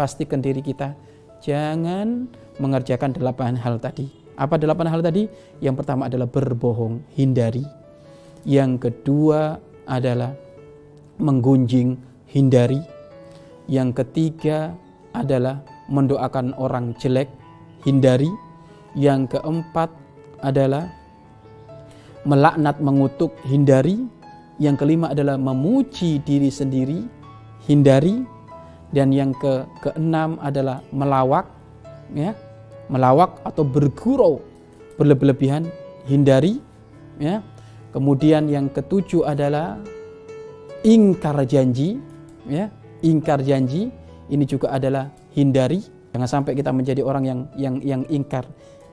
pastikan diri kita jangan mengerjakan delapan hal tadi. Apa delapan hal tadi? Yang pertama adalah berbohong, hindari. Yang kedua adalah menggunjing, hindari. Yang ketiga adalah mendoakan orang jelek, hindari. Yang keempat adalah melaknat, mengutuk, hindari. Yang kelima adalah memuji diri sendiri, hindari. Dan yang ke keenam adalah melawak, ya, melawak atau bergurau berlebihan, hindari, ya. Kemudian yang ketujuh adalah ingkar janji, ya, ingkar janji. Ini juga adalah hindari. Jangan sampai kita menjadi orang yang yang yang ingkar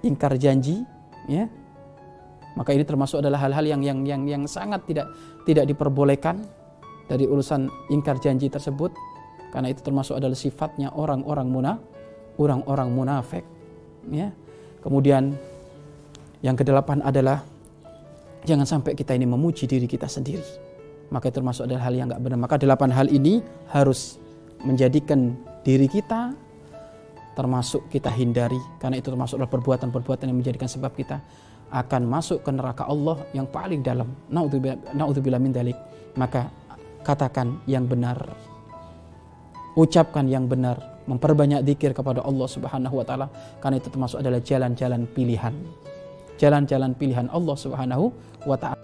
ingkar janji, ya. Maka ini termasuk adalah hal-hal yang yang yang yang sangat tidak tidak diperbolehkan dari urusan ingkar janji tersebut karena itu termasuk adalah sifatnya orang-orang munafik orang-orang munafik ya. Kemudian yang kedelapan adalah jangan sampai kita ini memuji diri kita sendiri. Maka termasuk adalah hal yang nggak benar. Maka delapan hal ini harus menjadikan diri kita termasuk kita hindari. Karena itu termasuk adalah perbuatan-perbuatan yang menjadikan sebab kita akan masuk ke neraka Allah yang paling dalam. Naudzubillah min dalik. Maka katakan yang benar ucapkan yang benar, memperbanyak zikir kepada Allah Subhanahu wa taala karena itu termasuk adalah jalan-jalan pilihan. Jalan-jalan pilihan Allah Subhanahu wa taala.